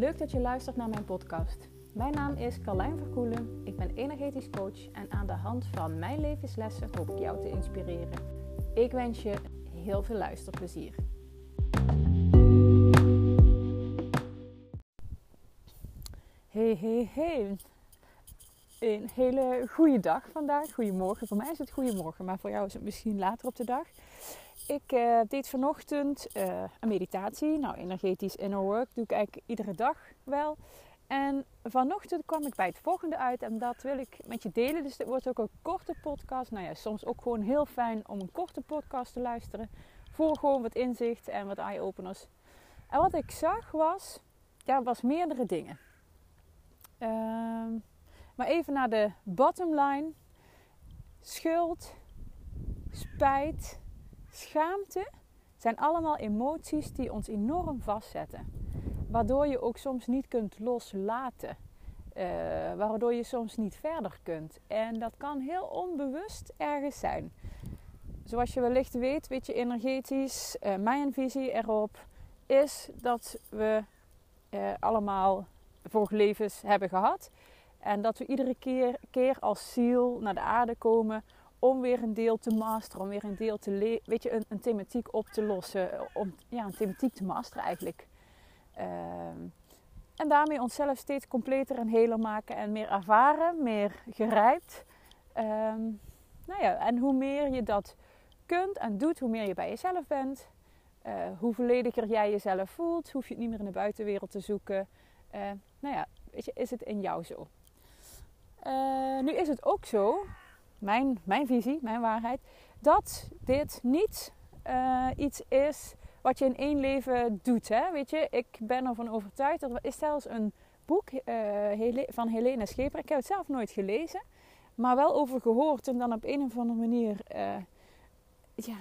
Leuk dat je luistert naar mijn podcast. Mijn naam is Carlijn Verkoelen. Ik ben energetisch coach en aan de hand van mijn levenslessen hoop ik jou te inspireren. Ik wens je heel veel luisterplezier. Hey, hey, hey. Een hele goede dag vandaag. Goedemorgen. Voor mij is het goedemorgen, maar voor jou is het misschien later op de dag. Ik uh, deed vanochtend uh, een meditatie. Nou, energetisch inner work doe ik eigenlijk iedere dag wel. En vanochtend kwam ik bij het volgende uit en dat wil ik met je delen. Dus dit wordt ook een korte podcast. Nou ja, soms ook gewoon heel fijn om een korte podcast te luisteren. Voor gewoon wat inzicht en wat eye-openers. En wat ik zag was, ja, was meerdere dingen. Uh, maar even naar de bottom line. Schuld, spijt, schaamte zijn allemaal emoties die ons enorm vastzetten. Waardoor je ook soms niet kunt loslaten. Uh, waardoor je soms niet verder kunt. En dat kan heel onbewust ergens zijn. Zoals je wellicht weet, weet je energetisch, uh, mijn visie erop is dat we uh, allemaal vorige levens hebben gehad. En dat we iedere keer, keer als ziel naar de aarde komen om weer een deel te masteren, om weer een deel te leren, weet je, een, een, thematiek op te lossen, om ja, een thematiek te masteren eigenlijk. Uh, en daarmee onszelf steeds completer en heler maken en meer ervaren, meer gerijpt. Uh, nou ja, en hoe meer je dat kunt en doet, hoe meer je bij jezelf bent, uh, hoe vollediger jij jezelf voelt, hoef je het niet meer in de buitenwereld te zoeken. Uh, nou ja, weet je, is het in jou zo? Uh, nu is het ook zo mijn, mijn visie, mijn waarheid, dat dit niet uh, iets is wat je in één leven doet. Hè? Weet je, ik ben ervan overtuigd. Er is zelfs een boek uh, van Helene Scheper. Ik heb het zelf nooit gelezen, maar wel over gehoord. En dan op een of andere manier uh, ja,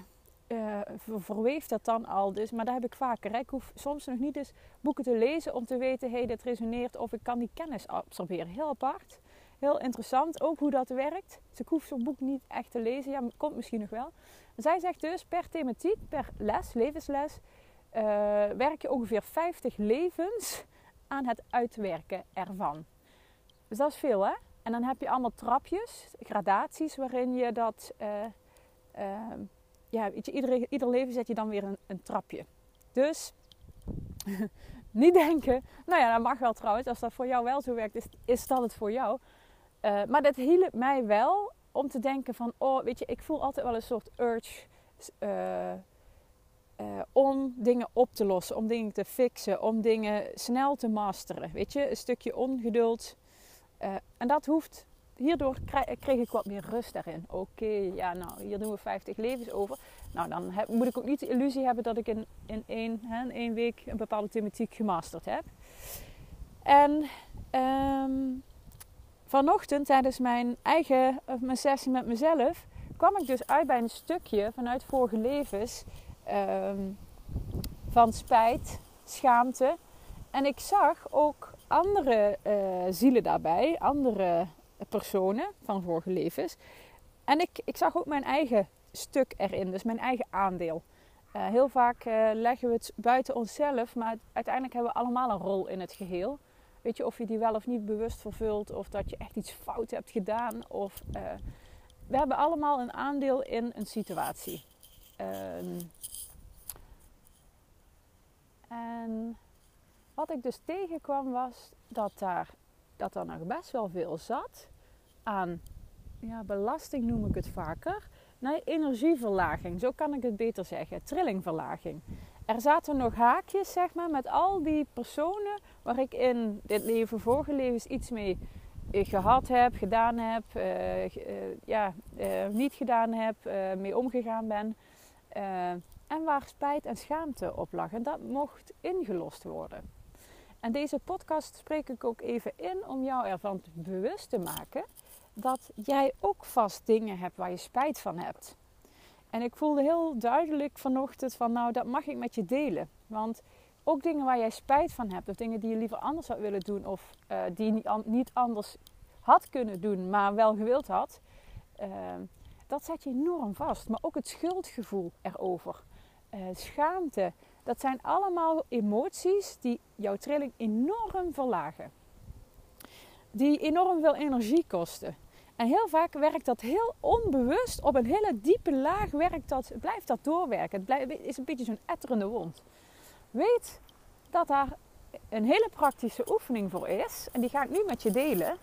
verweeft dat dan al. Dus, maar daar heb ik vaker. Hè? Ik hoef soms nog niet eens boeken te lezen om te weten: hé, hey, dit resoneert. Of ik kan die kennis absorberen. Heel apart. Heel interessant ook hoe dat werkt. Dus ik hoef zo'n boek niet echt te lezen. Ja, komt misschien nog wel. Zij zegt dus per thematiek, per les, levensles, uh, werk je ongeveer 50 levens aan het uitwerken ervan. Dus dat is veel hè. En dan heb je allemaal trapjes, gradaties waarin je dat. Uh, uh, ja, ieder, ieder leven zet je dan weer een, een trapje. Dus niet denken, nou ja, dat mag wel trouwens. Als dat voor jou wel zo werkt, is, is dat het voor jou. Uh, maar dat hielp mij wel om te denken van, oh, weet je, ik voel altijd wel een soort urge uh, uh, om dingen op te lossen, om dingen te fixen, om dingen snel te masteren. Weet je, een stukje ongeduld. en dat hoeft, hierdoor kreeg ik wat meer rust daarin. Oké, ja, nou, hier doen we 50 levens over. Nou, dan moet ik ook niet de illusie hebben dat ik in, in, één, hè, in één week een bepaalde thematiek gemasterd heb. En um, vanochtend tijdens mijn eigen mijn sessie met mezelf kwam ik dus uit bij een stukje vanuit vorige levens um, van spijt, schaamte. En ik zag ook andere uh, zielen daarbij, andere personen van vorige levens. En ik, ik zag ook mijn eigen stuk erin, dus mijn eigen aandeel. Uh, heel vaak uh, leggen we het buiten onszelf, maar uiteindelijk hebben we allemaal een rol in het geheel. Weet je, of je die wel of niet bewust vervult, of dat je echt iets fout hebt gedaan. Of, uh, we hebben allemaal een aandeel in een situatie. Um, en wat ik dus tegenkwam was dat daar, dat er nog best wel veel zat aan ja, belasting noem ik het vaker. Nee, energieverlaging, zo kan ik het beter zeggen. Trillingverlaging er zaten nog haakjes, zeg maar, met al die personen waar ik in dit leven, vorige levens iets mee eh, gehad heb, gedaan heb, uh, uh, ja, niet gedaan heb, mee omgegaan ben. en waar spijt en schaamte op lag. En dat mocht ingelost worden. En deze podcast spreek ik ook even in om jou ervan bewust te maken dat jij ook vast dingen hebt waar je spijt van hebt. En ik voelde heel duidelijk vanochtend van nou, dat mag ik met je delen. Want ook dingen waar jij spijt van hebt, of dingen die je liever anders had willen doen, of uh, die je niet, anders had kunnen doen, maar wel gewild had, uh, dat zet je enorm vast. Maar ook het schuldgevoel erover, uh, schaamte, Dat zijn allemaal emoties die jouw trilling enorm verlagen. Die enorm veel energie kosten. En heel vaak werkt dat heel onbewust op een hele diepe laag. Werkt dat, blijft dat doorwerken. Het is een beetje zo'n etterende wond. Weet dat daar een hele praktische oefening voor is. En die ga ik nu met je delen.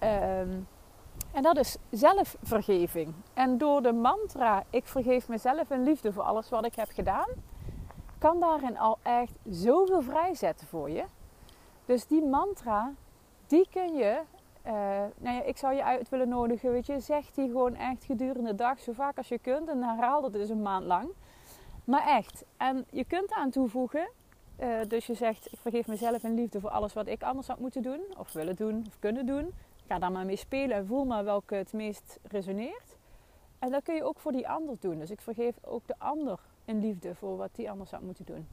Ehm, en dat is zelfvergeving. En door de mantra: Ik vergeef mezelf in liefde voor alles wat ik heb gedaan, kan daarin al echt zoveel vrijzetten voor je. Dus die mantra, die kun je. Uh, nou ja, ik zou je uit willen nodigen, weet je, zeg die gewoon echt gedurende de dag, zo vaak als je kunt. En herhaal dat dus een maand lang. Maar echt. En je kunt aan toevoegen, uh, dus je zegt, ik vergeef mezelf in liefde voor alles wat ik anders had moeten doen, of willen doen, of kunnen doen. Ga daar maar mee spelen en voel maar welke het meest resoneert. En dat kun je ook voor die ander doen. Dus ik vergeef ook de ander in liefde voor wat die anders had moeten doen.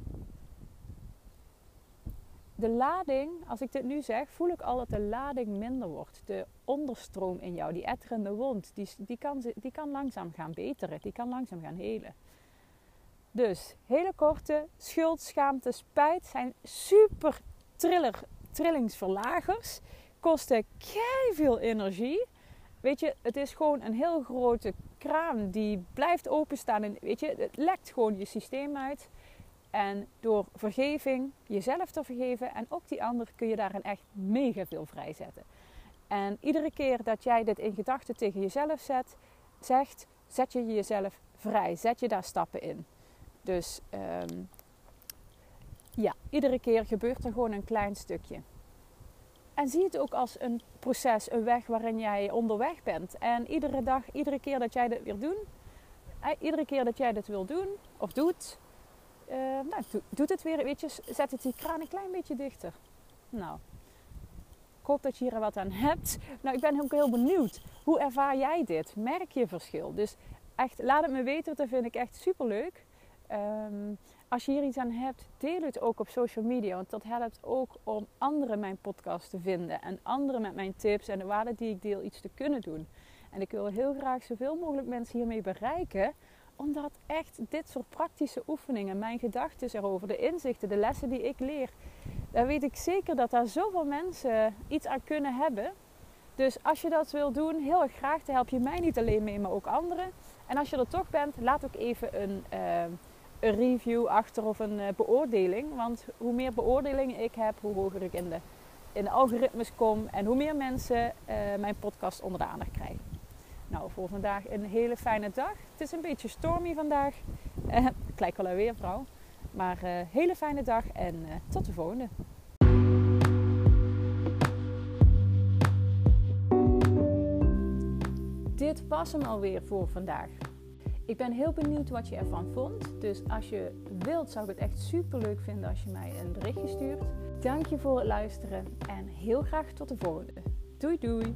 De lading, als ik dit nu zeg, voel ik al dat de lading minder wordt. De onderstroom in jou, die etterende wond, die, die, kan, die kan langzaam gaan beteren. Die kan langzaam gaan helen. Dus hele korte, schuld, schaamte, spijt zijn super triller, trillingsverlagers kosten kei veel energie. Weet je, het is gewoon een heel grote kraan die blijft openstaan. En weet je, het lekt gewoon je systeem uit. En door vergeving, jezelf te vergeven en ook die ander, kun je daarin echt mega veel vrijzetten. En iedere keer dat jij dit in gedachten tegen jezelf zet, zegt, zet je jezelf vrij. Zet je daar stappen in. Dus um, ja, iedere keer gebeurt er gewoon een klein stukje. En zie het ook als een proces, een weg waarin jij onderweg bent. En iedere dag, iedere keer dat jij dit weer doet, eh, iedere keer dat jij dit wil doen of doet, uh, nou, doet het weer, weet je, zet het die kraan een klein beetje dichter. Nou, ik hoop dat je hier wat aan hebt. Nou, ik ben ook heel benieuwd. Hoe ervaar jij dit? Merk je verschil? Dus echt, laat het me weten, dat vind ik echt super leuk. Um, als je hier iets aan hebt, deel het ook op social media. Want dat helpt ook om anderen mijn podcast te vinden. En anderen met mijn tips en de waarden die ik deel iets te kunnen doen. En ik wil heel graag zoveel mogelijk mensen hiermee bereiken. Omdat echt dit soort praktische oefeningen, mijn gedachten erover, de inzichten, de lessen die ik leer. Daar weet ik zeker dat daar zoveel mensen iets aan kunnen hebben. Dus als je dat wil doen, heel erg graag. Dan help je mij niet alleen mee, maar ook anderen. En als je er toch bent, laat ook even een... Uh, een review achter of een uh, beoordeling. Want hoe meer beoordelingen ik heb, hoe hoger ik in de, algoritmes kom en hoe meer mensen uh, mijn podcast onder de aandacht krijgen. Nou, voor vandaag een hele fijne dag. Het is een beetje stormy vandaag. Uh, ik lijk wel een weervrouw. Maar hele fijne dag en tot de volgende. Dit was hem alweer voor vandaag. Ik ben heel benieuwd wat je ervan vond. Dus als je wilt, zou ik het echt super leuk vinden als je mij een berichtje stuurt. Dank je voor het luisteren en heel graag tot de volgende. Doei doei!